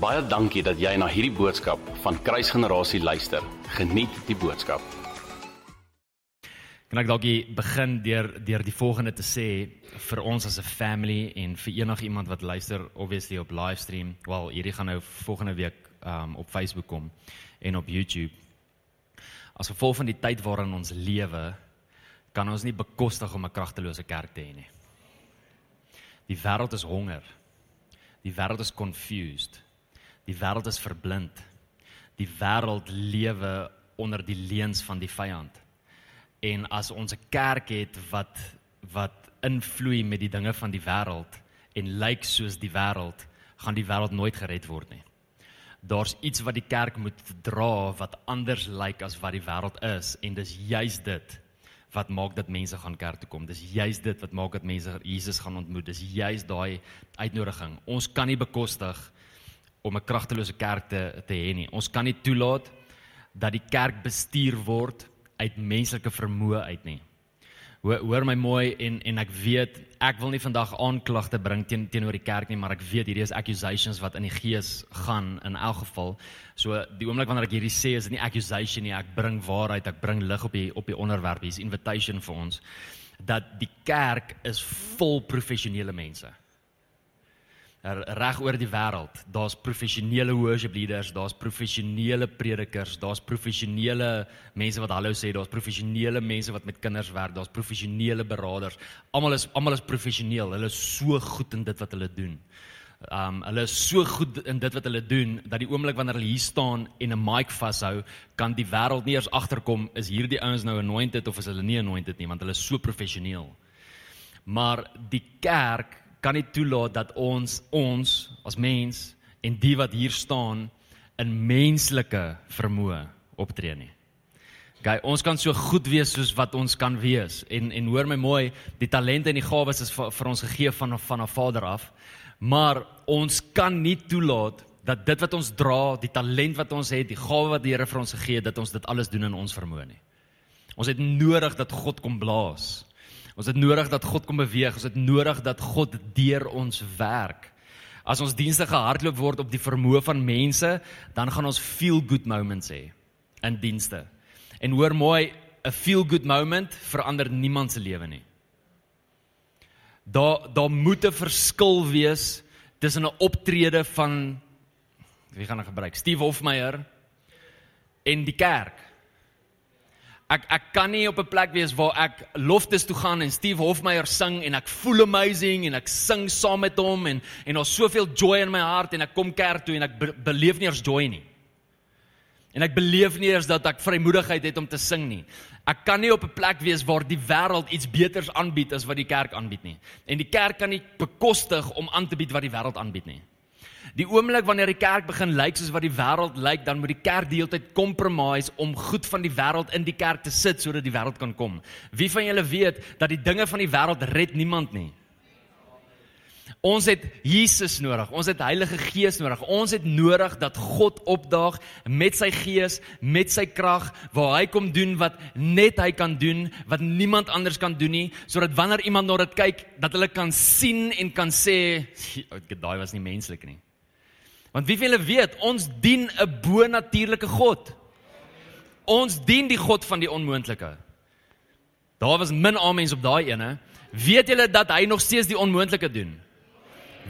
Baie dankie dat jy na hierdie boodskap van Kruisgenerasie luister. Geniet die boodskap. Kan ek dalk begin deur deur die volgende te sê vir ons as 'n family en vir enigiemand wat luister obviously op livestream. Wel, hierdie gaan nou volgende week um op Facebook kom en op YouTube. As gevolg van die tyd waarin ons lewe, kan ons nie bekostig om 'n kragtelose kerk te hê nie. Die wêreld is honger. Die wêreld is confused. Die wêreld is verblind. Die wêreld lewe onder die leuns van die vyand. En as ons 'n kerk het wat wat invloei met die dinge van die wêreld en lyk soos die wêreld, gaan die wêreld nooit gered word nie. Daar's iets wat die kerk moet dra wat anders lyk as wat die wêreld is en dis juis dit wat maak dat mense gaan kerk toe kom. Dis juis dit wat maak dat mense Jesus gaan ontmoet. Dis juis daai uitnodiging. Ons kan nie bekostig om 'n kragtelose kerk te te hê nie. Ons kan nie toelaat dat die kerk bestuur word uit menslike vermoë uit nie. Hoor, hoor my mooi en en ek weet ek wil nie vandag aanklagte bring teen teenoor die kerk nie, maar ek weet hierdie is accusations wat in die gees gaan in elk geval. So die oomblik wanneer ek hierdie sê is dit nie accusation nie, ek bring waarheid, ek bring lig op die op die onderwerp. Hier's invitation vir ons dat die kerk is vol professionele mense reg oor die wêreld. Daar's professionele worship leaders, daar's professionele predikers, daar's professionele mense wat hallo sê, daar's professionele mense wat met kinders werk, daar's professionele beraders. Almal is almal is professioneel. Hulle is so goed in dit wat hulle doen. Um hulle is so goed in dit wat hulle doen dat die oomblik wanneer hulle hier staan en 'n mic vashou, kan die wêreld nie eers agterkom is hierdie ouens nou anointed of is hulle nie anointed nie, want hulle is so professioneel. Maar die kerk kan nie toelaat dat ons ons as mens en die wat hier staan in menslike vermoë optree nie. Okay, ons kan so goed wees soos wat ons kan wees en en hoor my mooi, die talente en die gawes is vir, vir ons gegee van van 'n Vader af. Maar ons kan nie toelaat dat dit wat ons dra, die talent wat ons het, die gawe wat die Here vir ons gegee het, dat ons dit alles doen in ons vermoë nie. Ons het nodig dat God kom blaas. Ons het nodig dat God kom beweeg. Ons het nodig dat God deur ons werk. As ons dienste gehardloop word op die vermoë van mense, dan gaan ons feel good moments hê in dienste. En hoor mooi, 'n feel good moment verander niemand se lewe nie. Daar daar moet 'n verskil wees tussen 'n optrede van wie gaan ek gebruik? Steve Hofmeyer en die kerk. Ek ek kan nie op 'n plek wees waar ek loftes toe gaan en Steve Hofmeyer sing en ek voel amazing en ek sing saam met hom en en daar's soveel joy in my hart en ek kom kerk toe en ek be beleef nie eers joy nie. En ek beleef nie eers dat ek vrymoedigheid het om te sing nie. Ek kan nie op 'n plek wees waar die wêreld iets beters aanbied as wat die kerk aanbied nie. En die kerk kan nie bekostig om aan te bied wat die wêreld aanbied nie. Die oomblik wanneer die kerk begin lyk soos wat die wêreld lyk, dan moet die kerk die hele tyd compromise om goed van die wêreld in die kerk te sit sodat die wêreld kan kom. Wie van julle weet dat die dinge van die wêreld red niemand nie? Ons het Jesus nodig. Ons het Heilige Gees nodig. Ons het nodig dat God opdaag met sy gees, met sy krag, waar hy kom doen wat net hy kan doen, wat niemand anders kan doen nie, sodat wanneer iemand na dit kyk, dat hulle kan sien en kan sê, "Daai was nie menslik nie." Want wie van julle weet, ons dien 'n bo-natuurlike God. Ons dien die God van die onmoontlike. Daar was min amens op daai ene. Weet julle dat hy nog steeds die onmoontlike doen?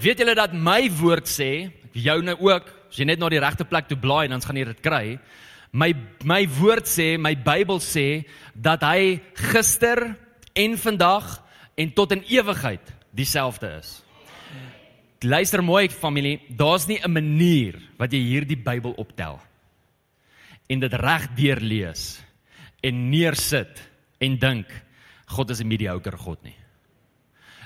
Weet julle dat my woord sê, jou nou ook, as jy net na die regte plek toe blaai dan gaan jy dit kry. My my woord sê, my Bybel sê dat hy gister en vandag en tot in ewigheid dieselfde is. Luister mooi familie, daar's nie 'n manier wat jy hierdie Bybel optel en dit reg deurlees en neersit en dink God is 'n mediocre God nie.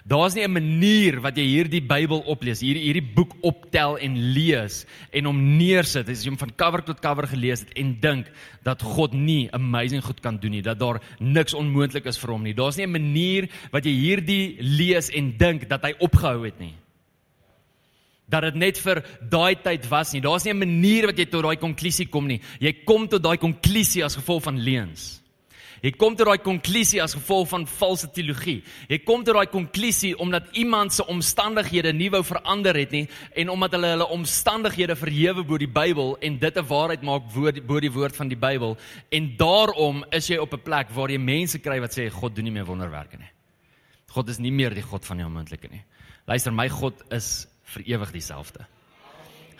Daar's nie 'n manier wat jy hierdie Bybel oplees, hierdie hierdie boek optel en lees en hom neersit, as jy hom van cover tot cover gelees het en dink dat God nie amazing goed kan doen nie, dat daar niks onmoontlik is vir hom nie. Daar's nie 'n manier wat jy hierdie lees en dink dat hy opgehou het nie dat dit net vir daai tyd was nie. Daar's nie 'n manier wat jy tot daai konklusie kom nie. Jy kom tot daai konklusie as gevolg van leuns. Jy kom tot daai konklusie as gevolg van valse teologie. Jy kom tot daai konklusie omdat iemand se omstandighede nie wou verander het nie en omdat hulle hulle omstandighede verhewe bo die Bybel en dit 'n waarheid maak bo die woord van die Bybel en daarom is jy op 'n plek waar jy mense kry wat sê God doen nie meer wonderwerke nie. God is nie meer die God van die onmoontlike nie. Luister, my God is vir ewig dieselfde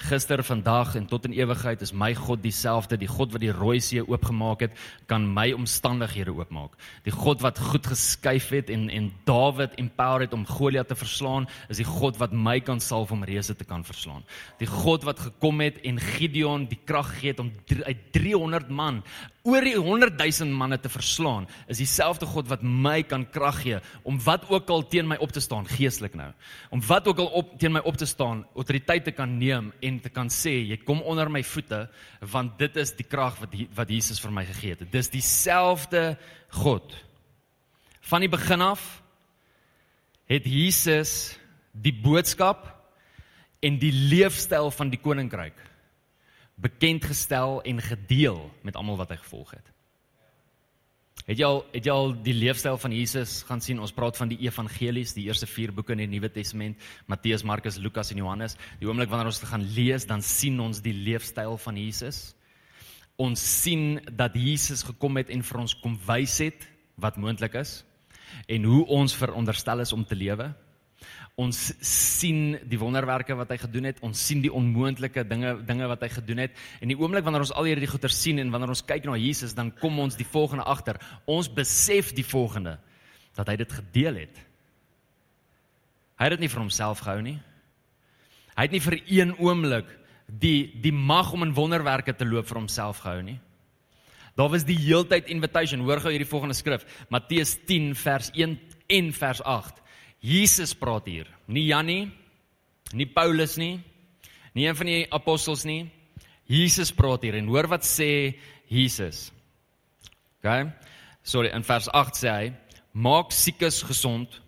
gister, vandag en tot in ewigheid is my God dieselfde. Die God wat die Rooi See oopgemaak het, kan my omstandighede oopmaak. Die God wat goed geskuif het en en Dawid empower het om Goliat te verslaan, is die God wat my kan salf om reëse te kan verslaan. Die God wat gekom het en Gideon die krag gegee het om uit 300 man oor die 100 000 manne te verslaan, is dieselfde God wat my kan krag gee om wat ook al teen my op te staan geestelik nou. Om wat ook al op teen my op te staan, autoriteit te kan neem en te kan sê jy kom onder my voete want dit is die krag wat wat Jesus vir my gegee het. Dis dieselfde God. Van die begin af het Jesus die boodskap en die leefstyl van die koninkryk bekend gestel en gedeel met almal wat hy gevolg het. Het jy al het jy al die leefstyl van Jesus gaan sien? Ons praat van die evangelies, die eerste 4 boeke in die Nuwe Testament, Matteus, Markus, Lukas en Johannes. Die oomblik wanneer ons dit gaan lees, dan sien ons die leefstyl van Jesus. Ons sien dat Jesus gekom het en vir ons kom wys het wat moontlik is en hoe ons veronderstel is om te lewe. Ons sien die wonderwerke wat hy gedoen het. Ons sien die onmoontlike dinge dinge wat hy gedoen het. En die oomblik wanneer ons al hierdie goeie sien en wanneer ons kyk na Jesus, dan kom ons die volgende agter. Ons besef die volgende dat hy dit gedeel het. Hy het dit nie vir homself gehou nie. Hy het nie vir een oomblik die die mag om in wonderwerke te loop vir homself gehou nie. Daar was die heeltyd invitation. Hoor gou hierdie volgende skrif. Matteus 10 vers 1 en vers 8. Jesus praat hier. Nie Jan nie, nie Paulus nie, nie een van die apostels nie. Jesus praat hier en hoor wat sê Jesus. OK. Sorry, in vers 8 sê hy: Maak siekes gesond,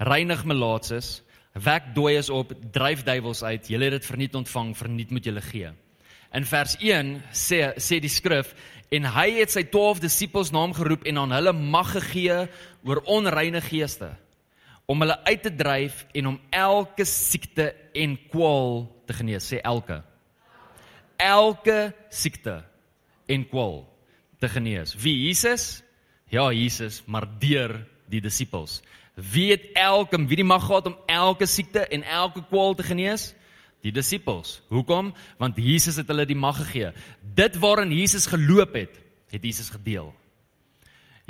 reinig melaatses, wek dooies op, dryf duiwels uit. Julle het dit verniet ontvang, verniet moet julle gee. In vers 1 sê sê die skrif en hy het sy 12 disippels naam geroep en aan hulle mag gegee oor onreine geeste om hulle uit te dryf en om elke siekte en kwaal te genees, sê elke. Elke siekte en kwaal te genees. Wie Jesus? Ja, Jesus, maar deur die disippels. Wie het elke wie die mag gehad om elke siekte en elke kwaal te genees? Die disippels. Hoekom? Want Jesus het hulle die mag gegee. Dit waarin Jesus geloop het, het Jesus gedeel.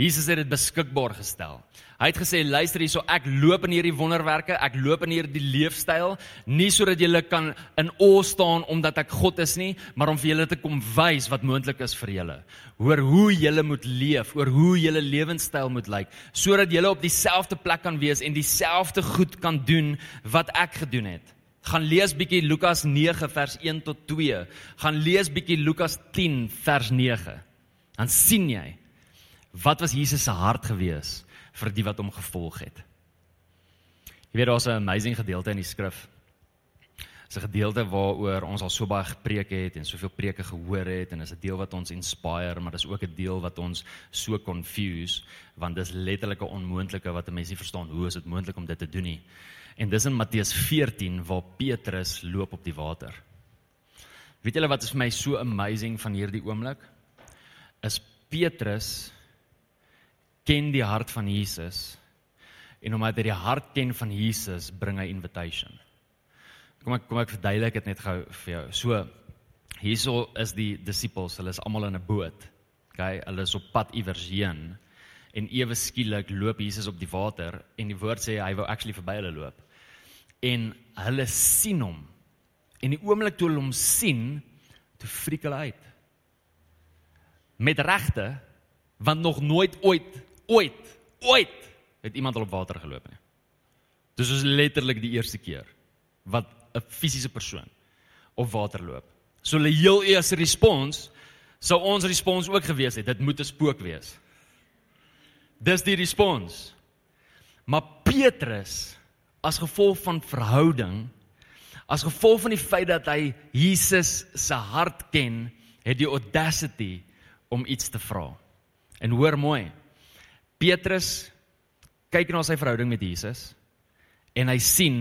Jesus het dit beskikbaar gestel. Hy het gesê luister hierso ek loop in hierdie wonderwerke, ek loop in hierdie leefstyl nie sodat julle kan in awe staan omdat ek God is nie, maar om vir julle te kom wys wat moontlik is vir julle. Hoor hoe julle moet leef, oor hoe julle lewenstyl moet lyk, sodat julle op dieselfde plek kan wees en dieselfde goed kan doen wat ek gedoen het. Gaan lees bietjie Lukas 9 vers 1 tot 2. Gaan lees bietjie Lukas 10 vers 9. Dan sien jy Wat was Jesus se hart gewees vir die wat hom gevolg het? Jy weet daar's 'n amazing gedeelte in die skrif. Dis 'n gedeelte waaroor ons al so baie gepreek het en soveel preke gehoor het en is 'n deel wat ons inspire, maar dis ook 'n deel wat ons so confuse want dis letterlik 'n onmoontlike wat 'n mens nie verstaan hoe is dit moontlik om dit te doen nie. En dis in Matteus 14 waar Petrus loop op die water. Weet julle wat is vir my so amazing van hierdie oomblik? Is Petrus ken die hart van Jesus. En omdat hy die hart ken van Jesus, bring hy invitation. Kom ek kom ek verduidelik dit net gou vir jou. So hierso is die disippels, hulle is almal in 'n boot. Okay, hulle is op pad iewers heen en ewe skielik loop Jesus op die water en die woord sê hy wou actually verby hulle loop. En hulle sien hom. En die oomblik toe hulle hom sien, toe friek hulle uit. Met regte want nog nooit ooit ooit ooit het iemand al op water geloop nie. Dis is letterlik die eerste keer wat 'n fisiese persoon op water loop. So hulle heel eerste respons sou ons respons ook gewees het. Dit moet 'n spook wees. Dis die respons. Maar Petrus as gevolg van verhouding as gevolg van die feit dat hy Jesus se hart ken, het die audacity om iets te vra. En hoor mooi, Petrus kyk na sy verhouding met Jesus en hy sien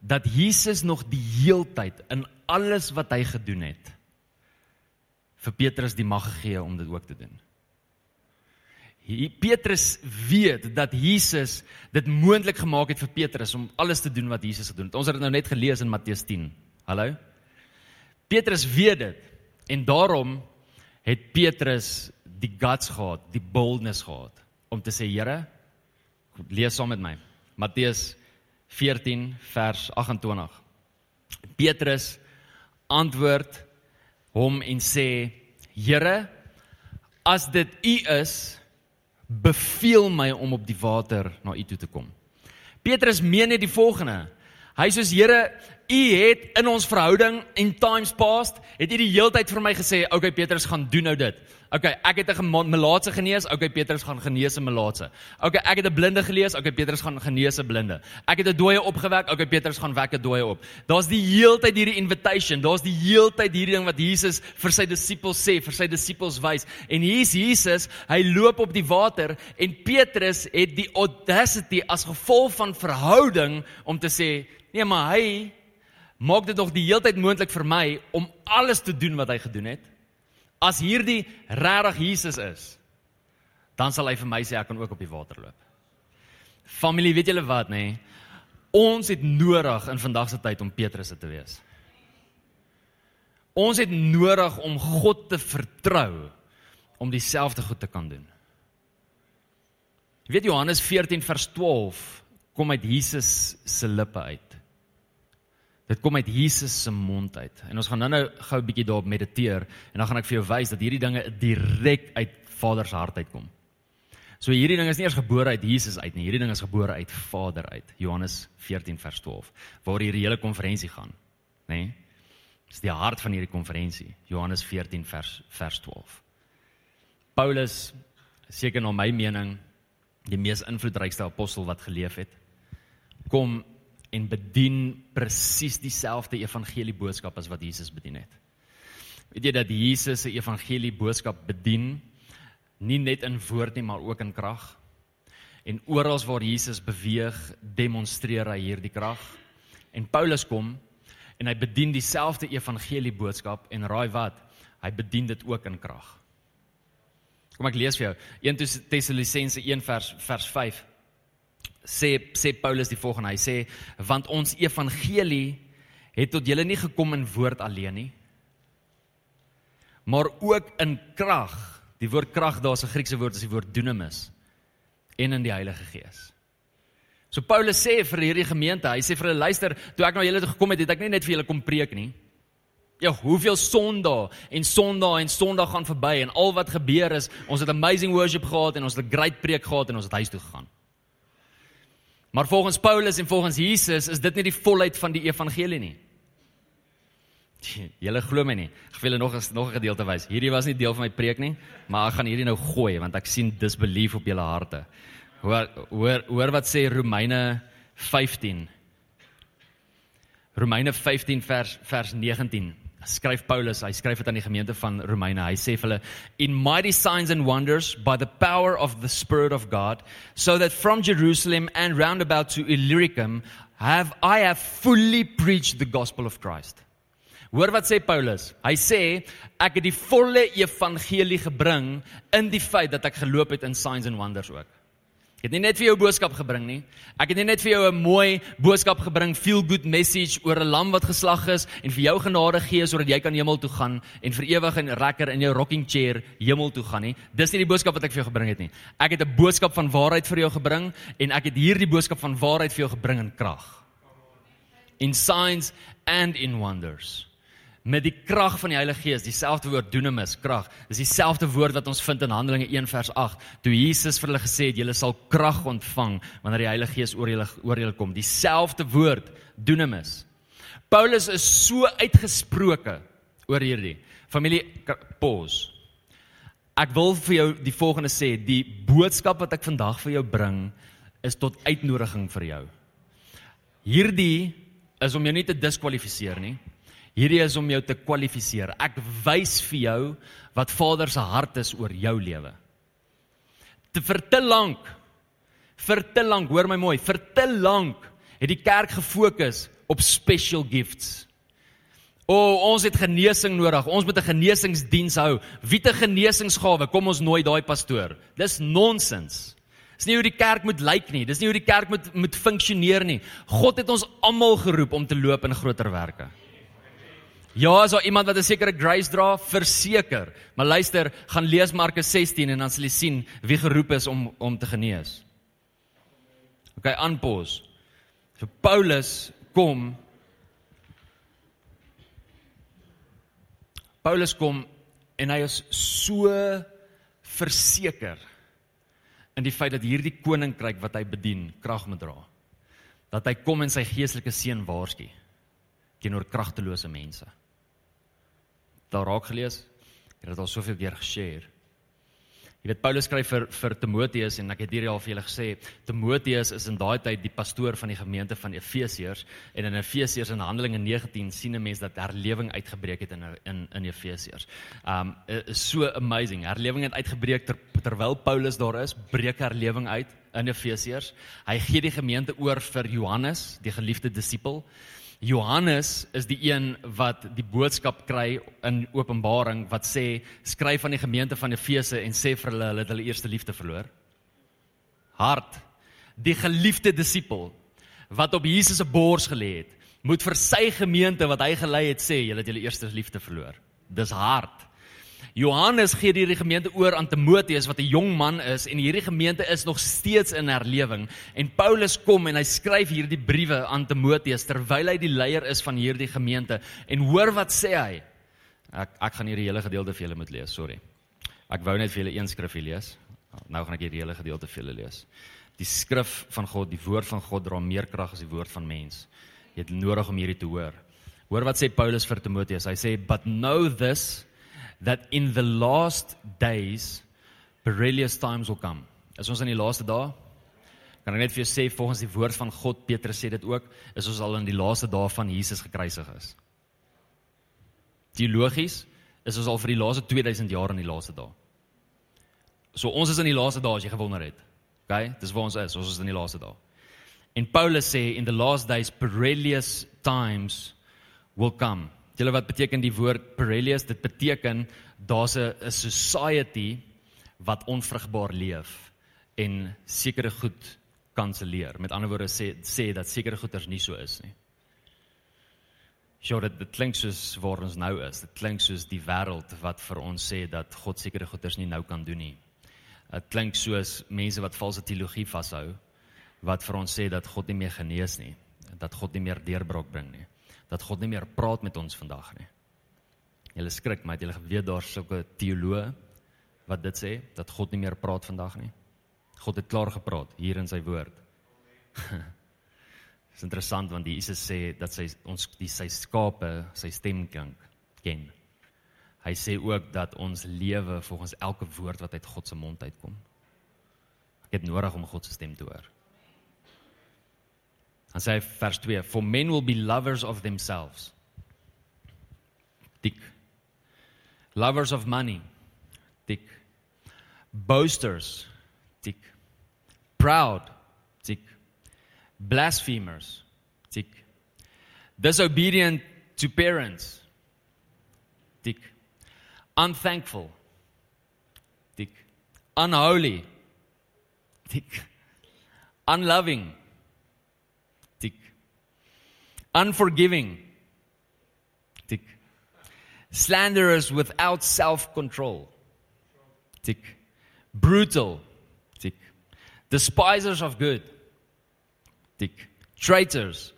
dat Jesus nog die heeltyd in alles wat hy gedoen het vir Petrus die mag gegee om dit ook te doen. Petrus weet dat Jesus dit moontlik gemaak het vir Petrus om alles te doen wat Jesus gedoen het. Ons het dit nou net gelees in Matteus 10. Hallo. Petrus weet dit en daarom het Petrus die guts gehad, die boldness gehad om te sê Here, lees saam met my. Matteus 14 vers 28. Petrus antwoord hom en sê: "Here, as dit U is, beveel my om op die water na U toe te kom." Petrus meen net die volgende. Hy sê: "Here, U het in ons verhouding in times past, het U die heeltyd vir my gesê, "Oké okay, Petrus, gaan doen nou dit." OK, ek het 'n melaatse genees. OK, Petrus gaan genees 'n melaatse. OK, ek het 'n blinde gelees. OK, Petrus gaan genees 'n blinde. Ek het 'n dooie opgewek. OK, Petrus gaan wek 'n dooie op. Daar's die heeltyd hierdie invitation. Daar's die heeltyd hierdie ding wat Jesus vir sy disippels sê, vir sy disippels wys. En hier's Jesus, hy loop op die water en Petrus het die audacity as gevolg van verhouding om te sê, nee, maar hy maak dit nog die heeltyd moontlik vir my om alles te doen wat hy gedoen het. As hierdie regtig Jesus is, dan sal hy vir my sê ek kan ook op die water loop. Familie, weet julle wat nê? Nee? Ons het nodig in vandag se tyd om Petrus te wees. Ons het nodig om God te vertrou om dieselfde goed te kan doen. Jy weet Johannes 14 vers 12 kom uit Jesus se lippe uit. Dit kom uit Jesus se mond uit. En ons gaan nou-nou gou 'n bietjie daarop mediteer en dan gaan ek vir jou wys dat hierdie dinge direk uit Vader se hart uitkom. So hierdie ding is nie eers gebore uit Jesus uit nie. Hierdie ding is gebore uit Vader uit. Johannes 14 vers 12 waar hierdie hele konferensie gaan, nê? Nee? Dis die hart van hierdie konferensie. Johannes 14 vers vers 12. Paulus seker na my mening die mees invloedrykste apostel wat geleef het kom en bedien presies dieselfde evangelie boodskap as wat Jesus bedien het. Weet jy dat Jesus se evangelie boodskap bedien nie net in woord nie, maar ook in krag. En oral waar Jesus beweeg, demonstreer hy hierdie krag. En Paulus kom en hy bedien dieselfde evangelie boodskap en raai wat? Hy bedien dit ook in krag. Kom ek lees vir jou 1 Tessalonisense 1 vers vers 5 sê sê Paulus die volgende. Hy sê want ons evangelie het tot julle nie gekom in woord alleen nie maar ook in krag. Die woord krag daar's 'n Griekse woord is die woord dunamis en in die Heilige Gees. So Paulus sê vir hierdie gemeente hy sê vir hulle luister toe ek na julle toe gekom het het ek nie net vir julle kom preek nie. Ja, hoeveel Sondae en Sondae en Sondae gaan verby en al wat gebeur is, ons het amazing worship gehad en ons het 'n great preek gehad en ons het huis toe gegaan. Maar volgens Paulus en volgens Jesus is dit nie die volheid van die evangelie nie. Julle glo my nie. Ek wil nog nog 'n gedeelte wys. Hierdie was nie deel van my preek nie, maar ek gaan hierdie nou gooi want ek sien disbelief op julle harte. Hoor hoor hoor wat sê Romeine 15. Romeine 15 vers vers 19 skryf Paulus, hy skryf dit aan die gemeente van Romeine. Hy sê vir hulle in mighty signs and wonders by the power of the spirit of God so that from Jerusalem and round about to Illyricum have I have fully preached the gospel of Christ. Hoor wat sê Paulus? Hy sê ek het die volle evangelie gebring in die feit dat ek geloop het in signs and wonders ook. Ek het nie net vir jou boodskap gebring nie. Ek het nie net vir jou 'n mooi boodskap gebring, feel good message oor 'n lam wat geslag is en vir jou genade gee sodat jy kan hemel toe gaan en vir ewig en lekker in jou rocking chair hemel toe gaan nie. Dis nie die boodskap wat ek vir jou gebring het nie. Ek het 'n boodskap van waarheid vir jou gebring en ek het hierdie boodskap van waarheid vir jou gebring in krag. In signs and in wonders met die krag van die Heilige Gees, dieselfde woord dunamis, krag. Dis dieselfde woord wat ons vind in Handelinge 1 vers 8, toe Jesus vir hulle gesê het julle sal krag ontvang wanneer die Heilige Gees oor julle oor julle kom. Dieselfde woord dunamis. Paulus is so uitgesproke oor hierdie. Familie pause. Ek wil vir jou die volgende sê, die boodskap wat ek vandag vir jou bring is tot uitnodiging vir jou. Hierdie is om jou nie te diskwalifiseer nie. Hierdie is om jou te kwalifiseer. Ek wys vir jou wat Vader se hart is oor jou lewe. te vir te lank vir te lank, hoor my mooi, vir te lank het die kerk gefokus op special gifts. O, oh, ons het genesing nodig. Ons moet 'n genesingsdiens hou. Wie te genesingsgawe? Kom ons nooi daai pastoor. Dis nonsens. Dis nie hoe die kerk moet lyk nie. Dis nie hoe die kerk moet moet funksioneer nie. God het ons almal geroep om te loop in groter werke. Ja, as daar iemand wat 'n sekere grace dra, verseker. Maar luister, gaan lees Markus 16 en dan sal jy sien wie geroep is om om te genees. OK, aanpos. So Paulus kom Paulus kom en hy is so verseker in die feit dat hierdie koninkryk wat hy bedien krag moet dra. Dat hy kom en sy geestelike seun waarsku teenoor kragtelose mense. Daar raak gelees. Ek het al soveel keer geshare. Jy weet Paulus skryf vir vir Timoteus en ek het hierdie al vir julle gesê, Timoteus is in daai tyd die pastoor van die gemeente van Efesiërs en in Efesiërs in Handelinge 19 sien 'n mens dat herlewing uitgebreek het in in in Efesiërs. Um is so amazing. Herlewing het uitgebreek ter, terwyl Paulus daar is, breek herlewing uit in Efesiërs. Hy gee die gemeente oor vir Johannes, die geliefde disipel. Johannes is die een wat die boodskap kry in Openbaring wat sê skryf aan die gemeente van Efese en sê vir hulle hulle het hulle eerste liefde verloor. Hart. Die geliefde disipel wat op Jesus se bors gelê het, moet vir sy gemeente wat hy gelei het sê julle het julle eerste liefde verloor. Dis hart. Johannes gee hierdie gemeente oor aan Timoteus wat 'n jong man is en hierdie gemeente is nog steeds in herlewing. En Paulus kom en hy skryf hierdie briewe aan Timoteus terwyl hy die leier is van hierdie gemeente. En hoor wat sê hy? Ek ek gaan hierdie hele gedeelte vir julle moet lees sorry. Ek wou net vir julle een skrifgie lees. Nou gaan ek hierdie hele gedeelte vir julle lees. Die skrif van God die woord van God dra meer krag as die woord van mens. Jy het nodig om hierdie te hoor. Hoor wat sê Paulus vir Timoteus. Hy sê but know this that in the last days perilous times will come. As ons in die laaste dae kan ek net vir jou sê volgens die woord van God Petrus sê dit ook is ons al in die laaste dae van Jesus gekruisig is. Teologies is ons al vir die laaste 2000 jaar in die laaste dae. So ons is in die laaste dae as jy gewonder het. OK, dis waar ons is, ons is in die laaste dae. En Paulus sê in the last days perilous times will come. Julle wat beteken die woord perilous? Dit beteken daar's 'n society wat onvrugbaar leef en sekere goed kanselleer. Met ander woorde sê sê dat sekere goeders nie so is nie. Sjoe, dit, dit klink soos waar ons nou is. Dit klink soos die wêreld wat vir ons sê dat God sekere goeders nie nou kan doen nie. Dit klink soos mense wat valse teologie vashou wat vir ons sê dat God nie meer genees nie, dat God nie meer deurbraak bring nie dat God nie meer praat met ons vandag nie. Julle skrik, maar het julle geweet daar's sulke teoloë wat dit sê dat God nie meer praat vandag nie. God het klaar gepraat hier in sy woord. Dis interessant want Jesus sê dat sy ons die sy skape sy stem klink ken. Hy sê ook dat ons lewe volgens elke woord wat uit God se mond uitkom. Ek het nodig om God se stem te hoor. Dan sê hy vers 2: For men will be lovers of themselves. Dik. Lovers of money. Dik. Boasters. Dik. Proud. Dik. Blasphemers. Dik. Disobedient to parents. Dik. Unthankful. Dik. Unholy. Dik. Unloving unforgiving, tick. Slanderers without self-control, tick. Brutal, tick. Despisers of good, tick. Traitors,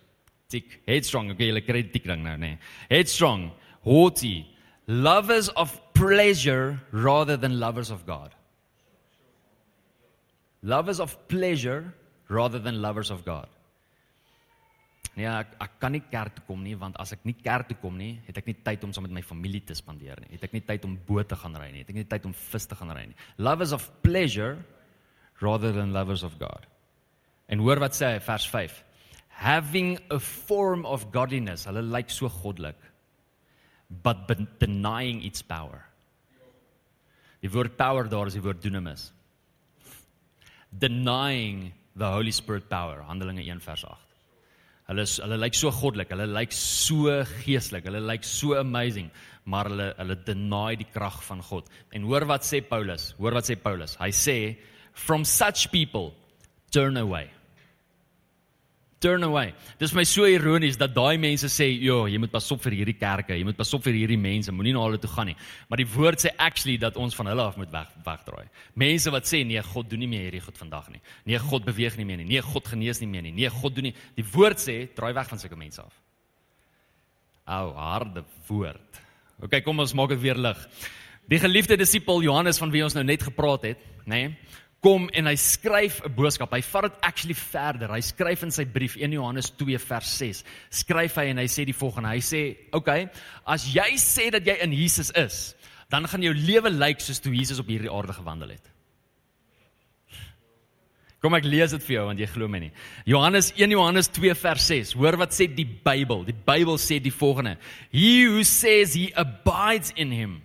tick. Headstrong, okay, julle kry tik dan nou, nê. Headstrong, haughty, lovers of pleasure rather than lovers of God. Lovers of pleasure rather than lovers of God. Nee, ek ek kan nie kerk toe kom nie want as ek nie kerk toe kom nie, het ek nie tyd om saam met my familie te spandeer nie. Het ek nie tyd om boot te gaan ry nie. Het ek nie tyd om vis te gaan ry nie. Lovers of pleasure rather than lovers of God. En hoor wat sê hy vers 5. Having a form of godliness, hulle lyk so goddelik, but denying its power. Die woord power daar is die woord dunamis. denying the Holy Spirit power. Handelinge 1 vers 8. Hulle is hulle lyk so goddelik, hulle lyk so geestelik, hulle lyk so amazing, maar hulle hulle deny die krag van God. En hoor wat sê Paulus? Hoor wat sê Paulus? Hy sê from such people turn away turn away. Dis my so ironies dat daai mense sê, "Jo, jy moet pas op vir hierdie kerke, jy moet pas op vir hierdie mense, moenie na hulle toe gaan nie." Maar die woord sê actually dat ons van hulle af moet weg wegdraai. Mense wat sê, "Nee, God doen nie meer hierdie goed vandag nie. Nee, God beweeg nie meer nie. Nee, God genees nie meer nie. Nee, God doen nie." Die woord sê, "Draai weg van sulke mense af." Ou, harde woord. OK, kom ons maak dit weer lig. Die geliefde disipel Johannes van wie ons nou net gepraat het, nê? Nee, kom en hy skryf 'n boodskap. Hy vat dit actually verder. Hy skryf in sy brief 1 Johannes 2 vers 6. Skryf hy en hy sê die volgende. Hy sê, "Oké, okay, as jy sê dat jy in Jesus is, dan gaan jou lewe lyk soos toe Jesus op hierdie aarde gewandel het." Kom ek lees dit vir jou want jy glo my nie. Johannes 1 Johannes 2 vers 6. Hoor wat sê die Bybel? Die Bybel sê die volgende: He who says he abides in him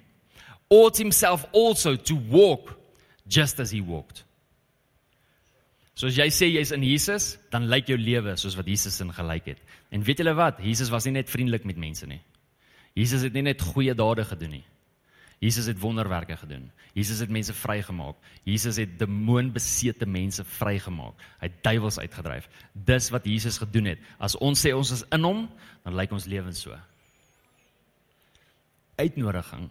ought himself also to walk just as he walked. So as jy sê jy's in Jesus, dan lyk jou lewe soos wat Jesus in gelyk het. En weet julle wat? Jesus was nie net vriendelik met mense nie. Jesus het nie net goeie dade gedoen nie. Jesus het wonderwerke gedoen. Jesus het mense vrygemaak. Jesus het demoonbesete mense vrygemaak. Hy het duiwels uitgedryf. Dis wat Jesus gedoen het. As ons sê ons is in hom, dan lyk ons lewens so. Uitnodiging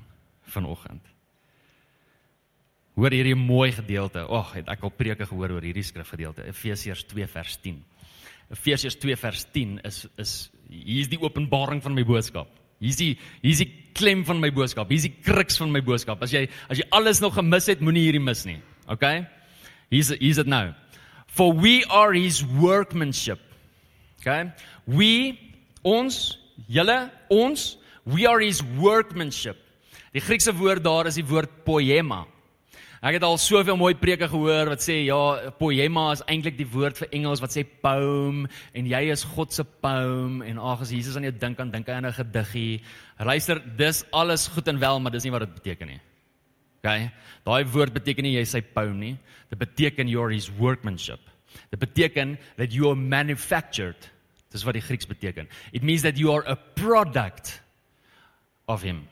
vanoggend. Hoor hierdie mooi gedeelte. Ag, het ek al preke gehoor oor hierdie skrifgedeelte. Efesiërs 2 vers 10. Efesiërs 2 vers 10 is is hier is die openbaring van my boodskap. Hier is die hier is die klem van my boodskap. Hier is die kruks van my boodskap. As jy as jy alles nog gemis het, moenie hierdie mis nie. Okay? Hier is hier is dit nou. For we are his workmanship. Okay? We ons, julle, ons, we are his workmanship. Die Griekse woord daar is die woord poema. Ek het al soveel mooi preke gehoor wat sê ja, poema is eintlik die woord vir Engels wat sê poem en jy is God se poem en ag as Jesus aan jou dink aan dink hy aan 'n gediggie. Luister, dis alles goed en wel, maar dis nie wat dit beteken nie. OK? Daai woord beteken nie jy is sy poem nie. Dit beteken you're his workmanship. Dit beteken that you are manufactured. Dis wat die Grieks beteken. It means that you are a product of him.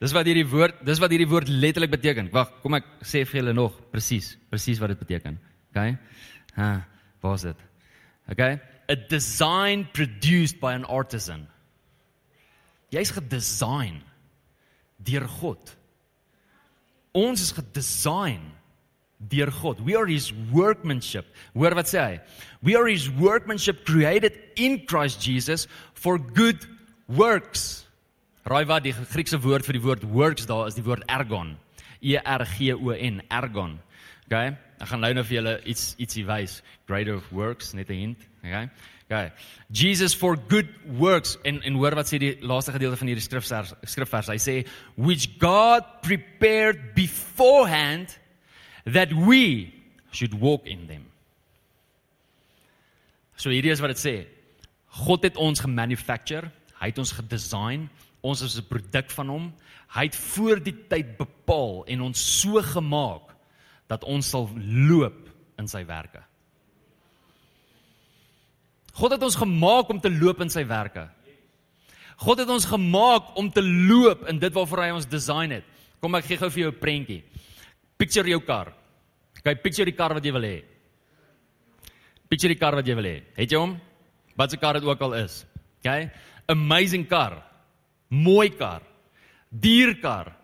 Dis wat hierdie woord, dis wat hierdie woord letterlik beteken. Wag, kom ek sê vir julle nog presies, presies wat dit beteken. OK? Ha, waar is dit? OK? A design produced by an artisan. Jy's gedesign deur God. Ons is gedesign deur God. We are his workmanship. Hoor wat sê hy? We are his workmanship created in Christ Jesus for good works. Raai wat die Griekse woord vir die woord works daar is die woord ergon. E R G O N, ergon. Okay? Ek gaan nou nou vir julle iets ietsie wys. Greater works, net 'n hint, okay? Okay. Jesus for good works en en hoor wat sê die laaste gedeelte van hierdie skrifvers skrifvers. Hy sê which God prepared beforehand that we should walk in them. So hierdie is wat dit sê. God het ons gemanufacture, hy het ons gedesign, Ons is 'n produk van hom. Hy het voor die tyd bepaal en ons so gemaak dat ons sal loop in sy werke. God het ons gemaak om te loop in sy werke. God het ons gemaak om te loop in dit waarvoor hy ons design het. Kom ek gee gou vir jou 'n prentjie. Picture jou kar. Kyk, picture die kar wat jy wil hê. Picture die kar wat jy wil hê. Het jy hom? Wat se kar dit ook al is. Okay? Amazing kar mooi kar, dierkar.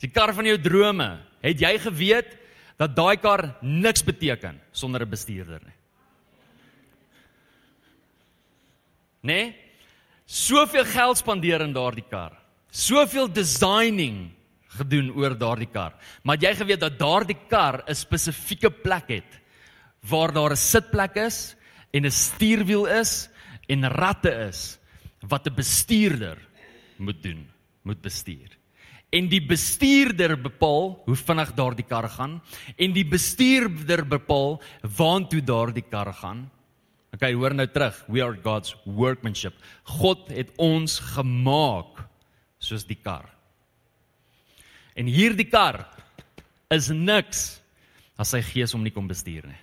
Die kar van jou drome. Het jy geweet dat daai kar niks beteken sonder 'n bestuurder nie? Nee? Soveel geld spandeer in daardie kar. Soveel designing gedoen oor daardie kar. Maar jy geweet dat daardie kar 'n spesifieke plek het waar daar 'n sitplek is en 'n stuurwiel is en ratte is wat 'n bestuurder moet doen, moet bestuur. En die bestuurder bepaal hoe vinnig daardie kar gaan en die bestuurder bepaal waantoe daardie kar gaan. OK, hoor nou terug. We are God's workmanship. God het ons gemaak soos die kar. En hierdie kar is niks as sy gees hom nie kom bestuur nie.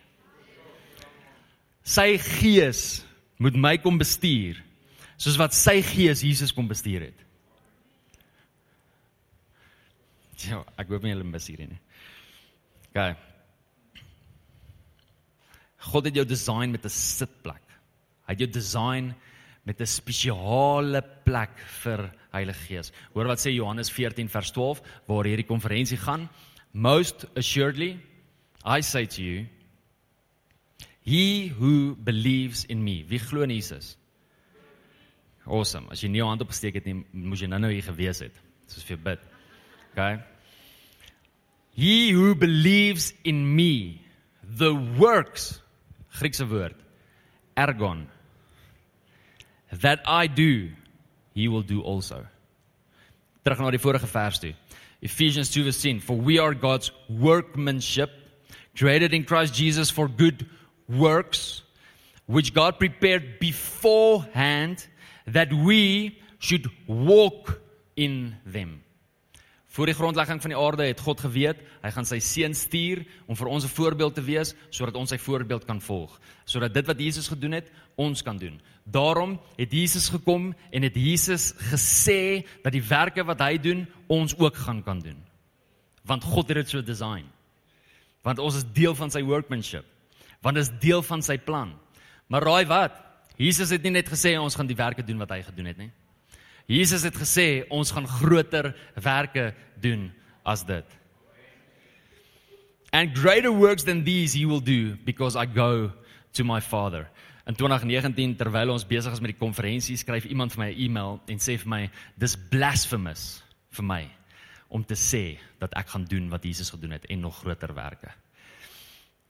Sy gees moet my kom bestuur soos wat sy gees Jesus kom bestuur het. Ja, ek hoop nie hulle mis hierdie nie. OK. God het jou design met 'n sitplek. Hy het jou design met 'n spesiale plek vir Heilige Gees. Hoor wat sê Johannes 14 vers 12 waar hierdie konferensie gaan. Most assuredly I say to you he who believes in me. Wie glo in Jesus? Awesome. As jy nie jou hand opgesteek het nie, moes jy nou-nou hier gewees het. Soos vir bid. Okay? He who believes in me, the works Griekse woord ergon that I do he will do also. Terug die vorige vers toe. Ephesians 2:10 For we are God's workmanship created in Christ Jesus for good works which God prepared beforehand that we should walk in them. Voor die grondlegging van die aarde het God geweet, hy gaan sy seun stuur om vir ons 'n voorbeeld te wees sodat ons sy voorbeeld kan volg, sodat dit wat Jesus gedoen het, ons kan doen. Daarom het Jesus gekom en het Jesus gesê dat die werke wat hy doen, ons ook gaan kan doen. Want God het dit so design. Want ons is deel van sy workmanship. Want is deel van sy plan. Maar raai wat? Jesus het nie net gesê ons gaan die werke doen wat hy gedoen het nie. Jesus het gesê ons gaan groter werke doen as dit. And greater works than these he will do because I go to my Father. In 2019 terwyl ons besig is met die konferensie, skryf iemand vir my 'n e-mail en sê vir my dis blasphemous vir my om te sê dat ek gaan doen wat Jesus gedoen het en nog groter werke.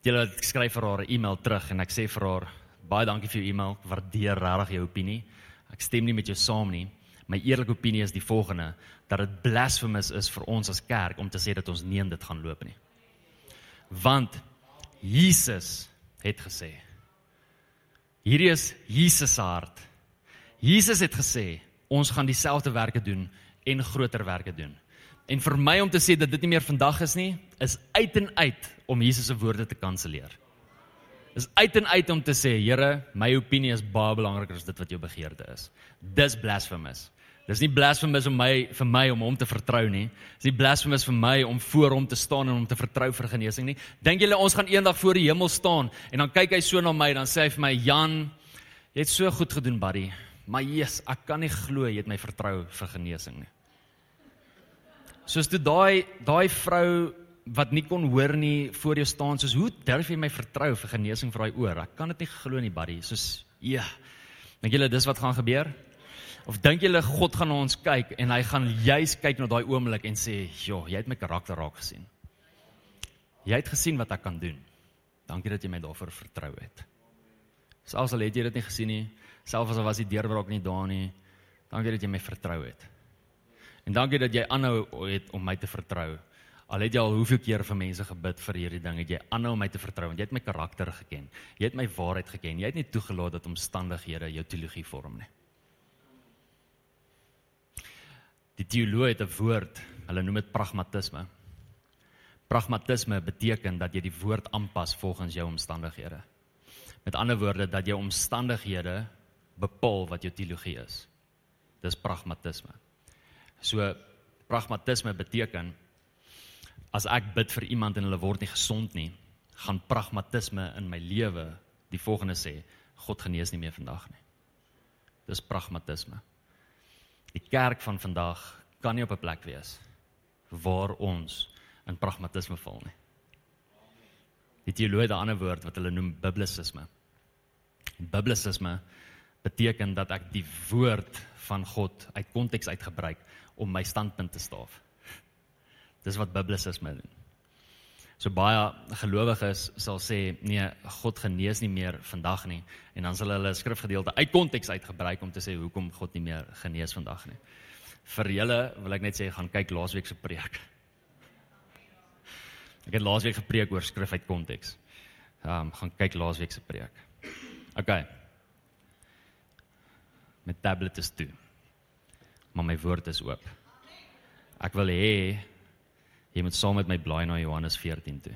Julle skryf vir haar 'n e-mail terug en ek sê vir haar baie dankie vir jou e-mail, waardeer regtig jou opinie. Ek stem nie met jou saam nie, my eerlike opinie is die volgende dat dit blasphemous is vir ons as kerk om te sê dat ons nie in dit gaan loop nie. Want Jesus het gesê Hierdie is Jesus se hart. Jesus het gesê ons gaan dieselfde werke doen en groter werke doen. En vir my om te sê dat dit nie meer vandag is nie, is uit en uit om Jesus se woorde te kanselleer. Is uit en uit om te sê, Here, my opinie is baie belangriker as dit wat jou begeerte is. Dis blasphemous. Dis nie blasphemous om my vir my om hom te vertrou nie. Dis nie blasphemous vir my om voor hom te staan en hom te vertrou vir genesing nie. Dink julle ons gaan eendag voor die hemel staan en dan kyk hy so na my dan sê hy vir my Jan, jy het so goed gedoen, buddy. Maar Jesus, ek kan nie glo jy het my vertrou vir genesing nie. Soos toe daai daai vrou wat nie kon hoor nie voor jou staan soos hoe durf jy my vertrou vir genesing vir daai oor? Ek kan dit nie glo nie, buddy. Soos ja. Dink julle dis wat gaan gebeur? Of dink julle God gaan na ons kyk en hy gaan juis kyk na daai oomblik en sê, "Jo, jy het my karakter raak gesien. Jy het gesien wat ek kan doen. Dankie dat jy my daarvoor vertrou het." Selfs al het jy dit nie gesien nie, selfs al was die deurbraak nie daar nie, dankie dat jy my vertrou het. En dankie dat jy aanhou het om my te vertrou. Al het jy al hoeveel keer vir mense gebid vir hierdie ding, het jy aanhou om my te vertrou want jy het my karakter geken. Jy het my waarheid geken. Jy het nie toegelaat dat omstandighede jou teologie vorm nie. Die teoloë het 'n woord, hulle noem dit pragmatisme. Pragmatisme beteken dat jy die woord aanpas volgens jou omstandighede. Met ander woorde dat jou omstandighede bepaal wat jou teologie is. Dis pragmatisme. So pragmatisme beteken as ek bid vir iemand en hulle word nie gesond nie, gaan pragmatisme in my lewe die volgende sê: God genees nie meer vandag nie. Dis pragmatisme. Die kerk van vandag kan nie op 'n plek wees waar ons in pragmatisme val nie. Die teoloë het 'n ander woord wat hulle noem biblisisme. Biblisisme beteken dat ek die woord van God uit konteks uitgebruik om my standpunt te staaf. Dis wat biblisisme doen. So baie gelowiges sal sê nee, God genees nie meer vandag nie en dan sal hulle 'n skrifgedeelte uit konteks uitgebruik om te sê hoekom God nie meer genees vandag nie. Vir julle wil ek net sê gaan kyk laasweek se preek. Ek het laasweek gepreek oor skrif uit konteks. Ehm um, gaan kyk laasweek se preek. OK. My tablet is toe. Maar my woord is oop. Ek wil hê Jy moet saam met my blaai na Johannes 14 toe.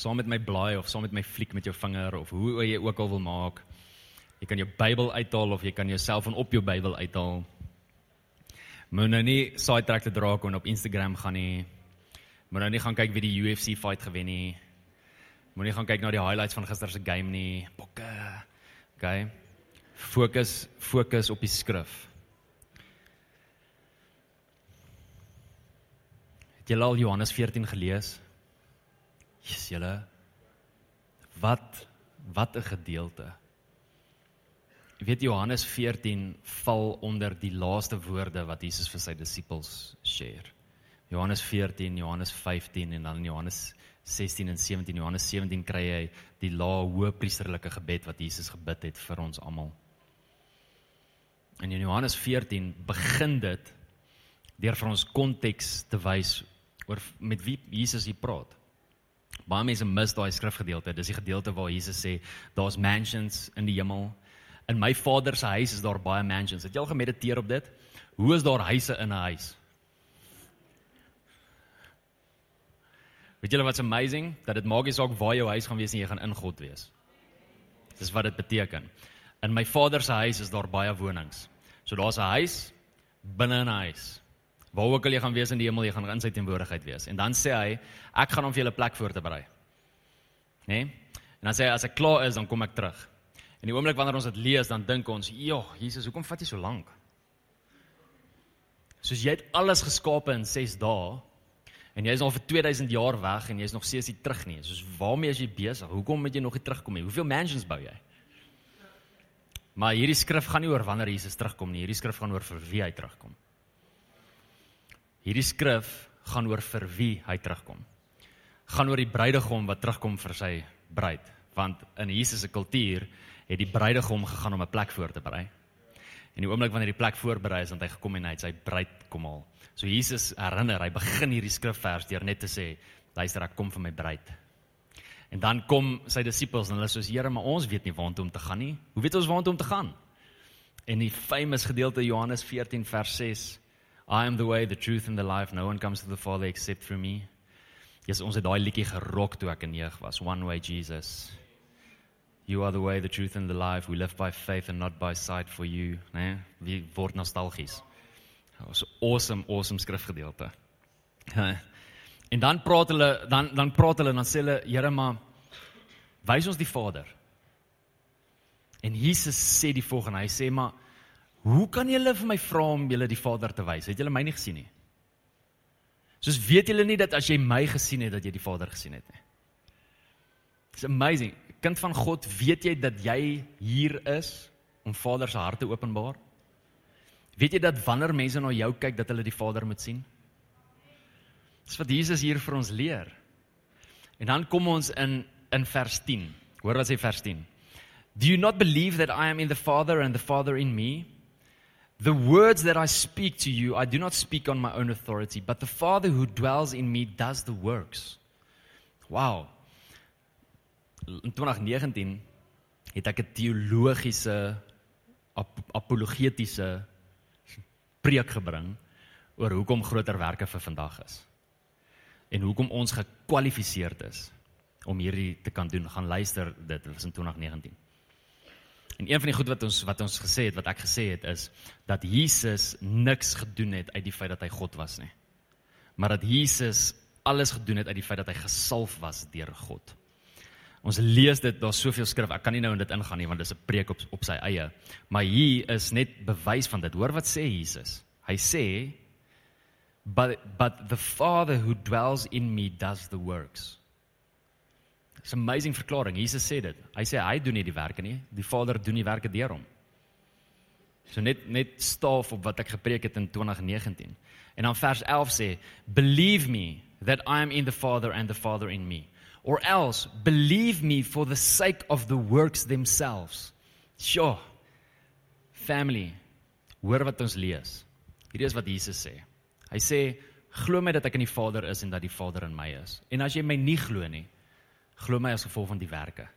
Saam met my blaai of saam met my fliek met jou vinger of hoe jy ook al wil maak. Jy kan jou Bybel uithaal of jy kan jou selfoon op jou Bybel uithaal. Moet nou nie sidetrack te draak en op Instagram gaan nie. Moet nou nie gaan kyk wie die UFC fight gewen nie. Moenie gaan kyk na die highlights van gister se game nie. Bokke. Okay. Fokus fokus op die skrif. Het julle al Johannes 14 gelees? Jesus, julle wat wat 'n gedeelte. Jy weet Johannes 14 val onder die laaste woorde wat Jesus vir sy disippels share. Johannes 14, Johannes 15 en dan Johannes 16 en 17. Johannes 17 kry hy die laa hoëpriesterlike gebed wat Jesus gebid het vir ons almal. En in Johannes 14 begin dit deur vir ons konteks te wys oor met wie Jesus hier praat. Baie mense mis daai skrifgedeelte. Dis die gedeelte waar Jesus sê daar's mansions in die hemel. In my Vader se huis is daar baie mansions. Het jy al gemediteer op dit? Hoe is daar huise in 'n huis? Weet julle wat's amazing? Dat dit maak nie saak waar jou huis gaan wees nie, jy gaan in God wees. Dis wat dit beteken. In my Vader se huis is daar baie wonings. So daar's 'n huis binne 'n huis. Waar ook al jy gaan wees in die hemel, jy gaan in sy teenwoordigheid wees. En dan sê hy, ek gaan hom vir julle plek voorberei. Né? Nee? En dan sê hy as ek klaar is, dan kom ek terug. En die oomblik wanneer ons dit lees, dan dink ons, "Jo, Jesus, hoekom vat jy so lank?" Soos jy het alles geskape in 6 dae en jy is al vir 2000 jaar weg en jy is nog steeds nie terug nie. Soos waarmee is jy besig? Hoekom moet jy nog nie terugkom nie? Hoeveel mansions bou jy? Maar hierdie skrif gaan nie oor wanneer Jesus terugkom nie. Hierdie skrif gaan oor vir wie hy terugkom. Hierdie skrif gaan oor vir wie hy terugkom. Gaan oor die bruidegom wat terugkom vir sy bruid, want in Jesus se kultuur het die bruidegom gegaan om 'n plek voor te berei. En die oomblik wanneer die plek voorberei is, dan hy gekom en hy het sy bruid kom haal. So Jesus herinner, hy begin hierdie skrifvers deur net te sê, luister, ek kom vir my bruid. En dan kom sy disippels en hulle sê, Here, maar ons weet nie waartoe om te gaan nie. Hoe weet ons waartoe om te gaan? En die famous gedeelte Johannes 14 vers 6 I am the way, the truth and the life. No one comes to the Father except through me. Yes, ons het daai liedjie gerok toe ek in jeug was. One way Jesus. You are the way, the truth and the life. We live by faith and not by sight for you, né? Nee? Wie word nostalgies. Dit was 'n awesome, awesome skrifgedeelte. en dan praat hulle dan dan praat hulle en dan sê hulle, Here, maar wys ons die Vader. En Jesus sê die volgende, hy sê maar Hoe kan julle vir my vra om julle die Vader te wys? Het julle my nie gesien nie? Soos weet julle nie dat as jy my gesien het dat jy die Vader gesien het nie? It's amazing. Kind van God, weet jy dat jy hier is om Vader se hart te openbaar? Weet jy dat wanneer mense na jou kyk dat hulle die Vader moet sien? Dis wat Jesus hier vir ons leer. En dan kom ons in in vers 10. Hoor wat sê vers 10. Do you not believe that I am in the Father and the Father in me? The words that I speak to you, I do not speak on my own authority, but the Father who dwells in me does the works. Wow. In 2019 het ek 'n teologiese ap apologetiese preek gebring oor hoekom groter werke vir vandag is. En hoekom ons gekwalifiseerd is om hierdie te kan doen. Gaan luister dit, was in 2019. En een van die goed wat ons wat ons gesê het, wat ek gesê het is dat Jesus niks gedoen het uit die feit dat hy God was nie. Maar dat Jesus alles gedoen het uit die feit dat hy gesalf was deur God. Ons lees dit, daar's soveel skrif. Ek kan nie nou in dit ingaan nie want dit is 'n preek op op sy eie. Maar hier is net bewys van dit. Hoor wat sê Jesus? Hy sê but but the father who dwells in me does the works. It's amazing verklaring. Jesus sê dit. Hy sê hy doen nie die werke nie. Die Vader doen die werke deur hom. So net net staaf op wat ek gepreek het in 2019. En dan vers 11 sê, "Believe me that I am in the Father and the Father in me." Or else, believe me for the sake of the works themselves. Sjoe. Family, hoor wat ons lees. Hierdie is wat Jesus sê. Hy sê, "Glo my dat ek in die Vader is en dat die Vader in my is." En as jy my nie glo nie, Glo my as gevolg van die werke.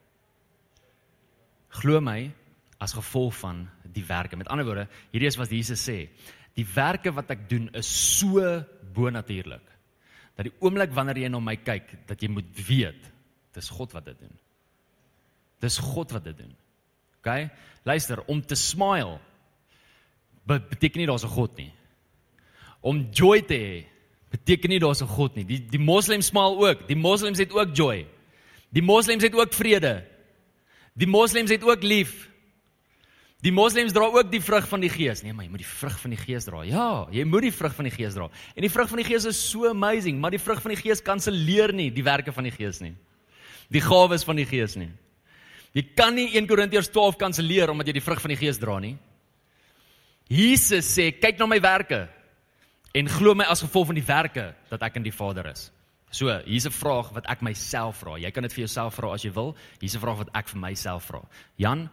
Glo my as gevolg van die werke. Met ander woorde, hierdie is wat Jesus sê. Die werke wat ek doen is so bonatuurlik dat die oomblik wanneer jy na my kyk, dat jy moet weet Dis God wat dit doen. Dis God wat dit doen. OK? Luister, om te smile beteken nie daar's 'n God nie. Om joy te hê beteken nie daar's 'n God nie. Die die moslems smile ook. Die moslems het ook joy. Die moslems het ook vrede. Die moslems het ook lief. Die moslems dra ook die vrug van die Gees. Nee, maar jy moet die vrug van die Gees dra. Ja, jy moet die vrug van die Gees dra. En die vrug van die Gees is so amazing, maar die vrug van die Gees kanselleer nie die werke van die Gees nie. Die gawes van die Gees nie. Jy kan nie 1 Korintiërs 12 kanselleer omdat jy die vrug van die Gees dra nie. Jesus sê, kyk na my werke en glo my as gevolg van die werke dat ek in die Vader is. So, hier's 'n vraag wat ek myself vra. Jy kan dit vir jouself vra as jy wil. Hier's 'n vraag wat ek vir myself vra. Jan,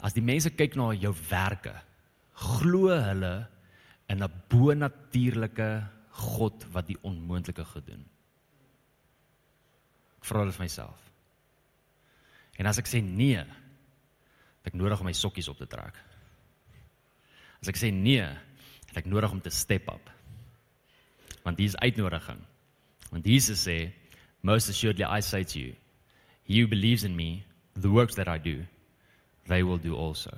as die mense kyk na jou werke, glo hulle in 'n bonatuurlike God wat die onmoontlike gedoen. Ek vra dit vir myself. En as ek sê nee, het ek nodig om my sokkies op te trek. As ek sê nee, het ek nodig om te step up. Want hier is uitnodiging. Want Jesus sê, "Most assuredly I say to you, he who believes in me, the works that I do, they will do also.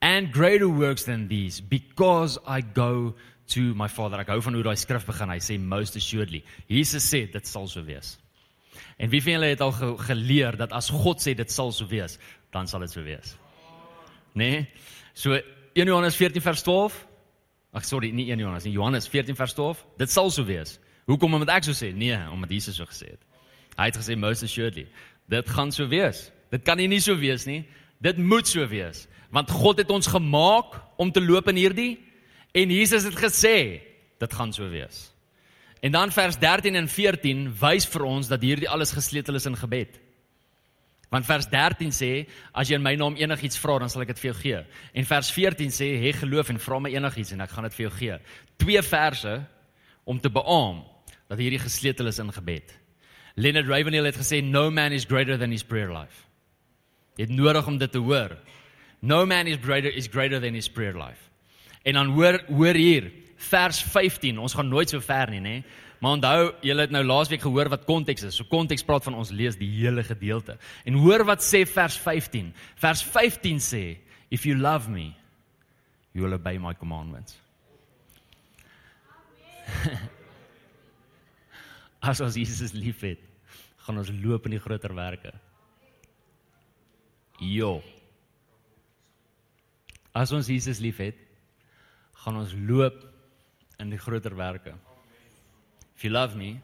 And greater works than these, because I go to my Father." Ek hou van hoe daai skrif begin. Hy sê, "Most assuredly." Jesus sê dit sal so wees. En wie van julle het al ge geleer dat as God sê dit sal so wees, dan sal dit so wees? Nee. So 1 Johannes 14 vers 12. Ag sorry, nie 1 Johannes nie, Johannes 14 vers 12. Dit sal so wees. Hoekom moet ek so sê? Nee, omdat Jesus so gesê het. Hy het gesê most assuredly. Dit gaan so wees. Dit kan nie so wees nie. Dit moet so wees. Want God het ons gemaak om te loop in hierdie en Jesus het gesê dit gaan so wees. En dan vers 13 en 14 wys vir ons dat hierdie alles gesleutel is in gebed. Want vers 13 sê as jy in my naam enigiets vra dan sal ek dit vir jou gee. En vers 14 sê hê geloof en vra my enigiets en ek gaan dit vir jou gee. Twee verse om te beamoen dat hierdie gesleutel is in gebed. Leonard Ravenhill het gesê no man is greater than his prayer life. Jy het nodig om dit te hoor. No man is greater is greater than his prayer life. En dan hoor hoor hier vers 15. Ons gaan nooit so ver nie, nê? Maar onthou, julle het nou laasweek gehoor wat konteks is. So konteks praat van ons lees die hele gedeelte. En hoor wat sê vers 15. Vers 15 sê, if you love me, you will obey my commandments. As ons Jesus liefhet, gaan ons loop in die groter werke. Jo. As ons Jesus liefhet, gaan ons loop in die groter werke. If you love me,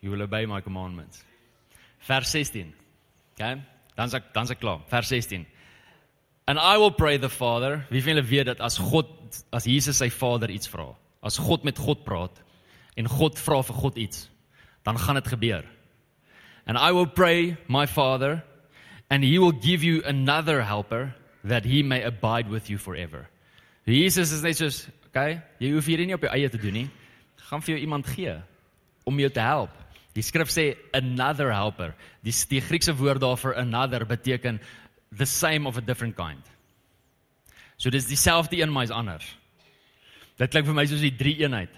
you will obey my commandments. Vers 16. Okay? Dan's ek dan's ek klaar. Vers 16. And I will pray the Father. Wie van julle weet dat as God as Jesus sy Vader iets vra, as God met God praat, en God vra vir God iets, dan gaan dit gebeur. And I will pray my Father and he will give you another helper that he may abide with you forever. Jesus is net soos, okay, jy hoef hierdie nie op jou eie te doen nie. Gaan vir jou iemand gee om jou te help. Die skrif sê another helper. Die die Griekse woord daar vir another beteken the same of a different kind. So dis dieselfde een maar is anders. Dit klink vir my soos die drie eenheid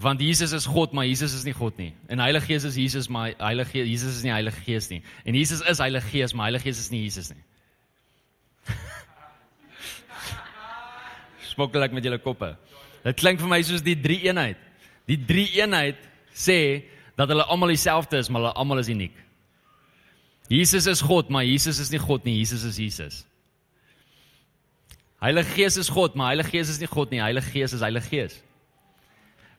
want Jesus is God, maar Jesus is nie God nie. En Heilige Gees is Jesus, maar Heilige Gees, Jesus is nie Heilige Gees nie. En Jesus is Heilige Gees, maar Heilige Gees is nie Jesus nie. Smokkel ek met julle koppe. Dit klink vir my soos die drie eenheid. Die drie eenheid sê dat hulle almal dieselfde is, maar hulle almal is uniek. Jesus is God, maar Jesus is nie God nie. Jesus is Jesus. Heilige Gees is God, maar Heilige Gees is nie God nie. Heilige Gees is Heilige Gees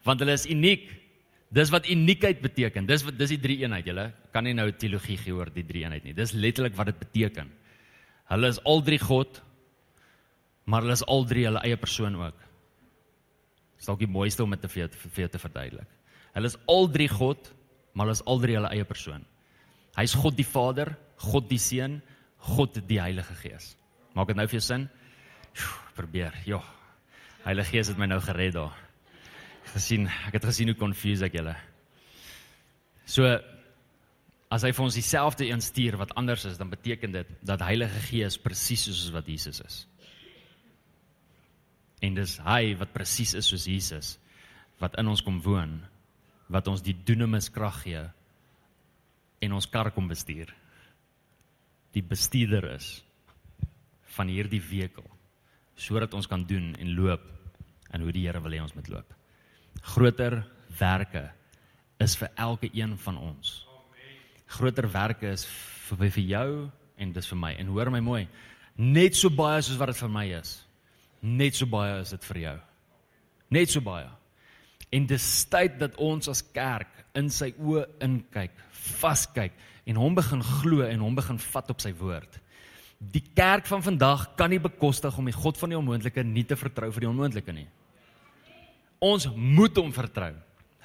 want hulle is uniek. Dis wat uniekheid beteken. Dis wat dis die drie eenheid, julle. Kan nie nou teologie gee oor die drie eenheid nie. Dis letterlik wat dit beteken. Hulle is al drie God, maar hulle is al drie hulle eie persoon ook. Dis dalk die mooiste om dit te vir vir te verduidelik. Hulle is al drie God, maar hulle is al drie hulle eie persoon. Hy's God die Vader, God die Seun, God die Heilige Gees. Maak dit nou vir jou sin? Probeer. Ja. Heilige Gees het my nou gered daar gesien, ek het gesien hoe confused ek julle. So as hy vir ons dieselfde een stuur wat anders is, dan beteken dit dat Heilige Gees presies soos wat Jesus is. En dis hy wat presies is soos Jesus wat in ons kom woon, wat ons die dunamis krag gee en ons kar kom bestuur. Die bestuurder is van hierdie wekel sodat ons kan doen en loop en hoe die Here wil hê ons moet loop. Groter werke is vir elke een van ons. Groter werke is vir vir jou en dis vir my. En hoor my mooi, net so baie soos wat dit vir my is, net so baie is dit vir jou. Net so baie. En dis tyd dat ons as kerk in sy oë inkyk, vaskyk en hom begin glo en hom begin vat op sy woord. Die kerk van vandag kan nie bekostig om die God van die onmoontlike nie te vertrou vir die onmoontlike nie. Ons moet hom vertrou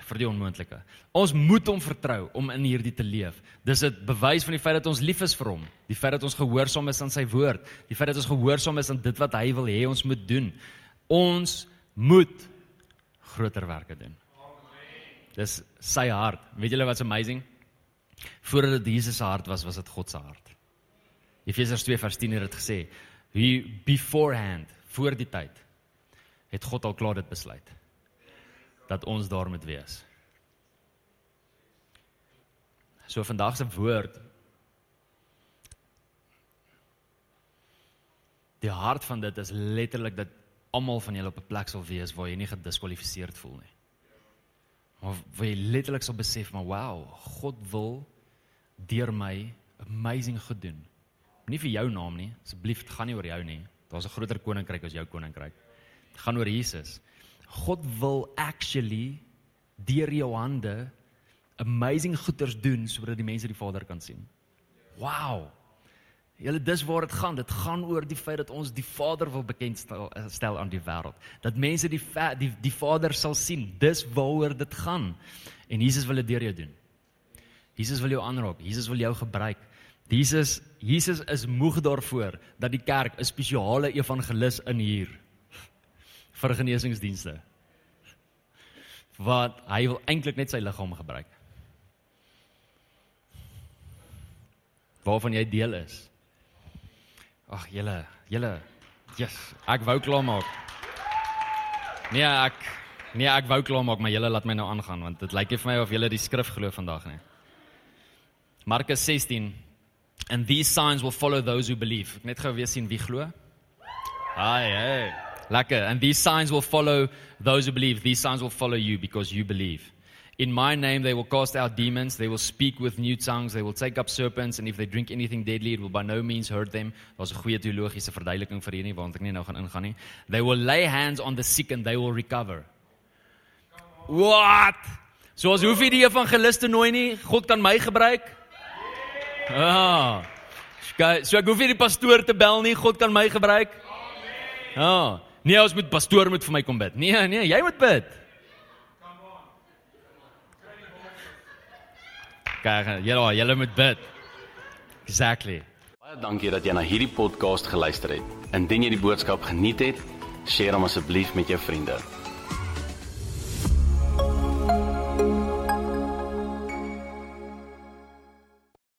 vir die onmoontlike. Ons moet hom vertrou om in hierdie te leef. Dis 'n bewys van die feit dat ons lief is vir hom, die feit dat ons gehoorsaam is aan sy woord, die feit dat ons gehoorsaam is aan dit wat hy wil hê ons moet doen. Ons moet groter werke doen. Dis sy hart. Weet julle wat's amazing? Voordat dit Jesus se hart was, was dit God se hart. Efesiërs 2 vers 10 het dit gesê, "He beforehand, voor die tyd, het God al klaar dit besluit dat ons daar moet wees." So vandag se woord Die hart van dit is letterlik dat almal van julle op 'n plek sal wees waar jy nie gediskwalifiseerd voel nie. Maar waar jy letterlik sal besef maar wow, God wil deur my amazing goed doen. Nie vir jou naam nie, asseblief, dit gaan nie oor jou nie. Daar's 'n groter koninkryk as jou koninkryk. Dit gaan oor Jesus. God wil actually deur jou hande amazing goeders doen sodat die mense die Vader kan sien. Wow. Julle dis waar dit gaan. Dit gaan oor die feit dat ons die Vader wil bekendstel stel aan die wêreld. Dat mense die die die Vader sal sien. Dis waaroor dit gaan. En Jesus wil dit deur jou doen. Jesus wil jou aanraak. Jesus wil jou gebruik. Jesus Jesus is moeg daarvoor dat die kerk 'n spesiale evangelis inhuur vir genesingsdienste. Wat hy wil eintlik net sy liggaam gebruik. Waarvan jy deel is. Ag julle, julle. Yes, ek wou klaar maak. Nee, ek nee, ek wou klaar maak, maar julle laat my nou aangaan want dit lyk vir my of julle die skrif glo vandag nie. Markus 16 and these signs will follow those who believe. Net gou weer sien wie glo. Ai, hey. Lekker. And these signs will follow those who believe. These signs will follow you because you believe. In my name they will cast out demons, they will speak with new tongues, they will take up serpents and if they drink anything deadly it will by no means hurt them. Daar's 'n goeie teologiese verduideliking vir hierdie want ek nie nou gaan ingaan nie. They will lay hands on the sick and they will recover. What? So as hoef jy die evangeliste nooi nie, God kan my gebruik. Ah. So ek hoef nie die pastoor te bel nie, God kan my gebruik. Amen. Ah. Nee, ons moet pastoor moet vir my kom bid. Nee, nee, jy moet bid. Kyk, julle julle moet bid. Exactly. Baie dankie dat jy na hierdie podcast geluister het. Indien jy die boodskap geniet het, deel hom asseblief met jou vriende.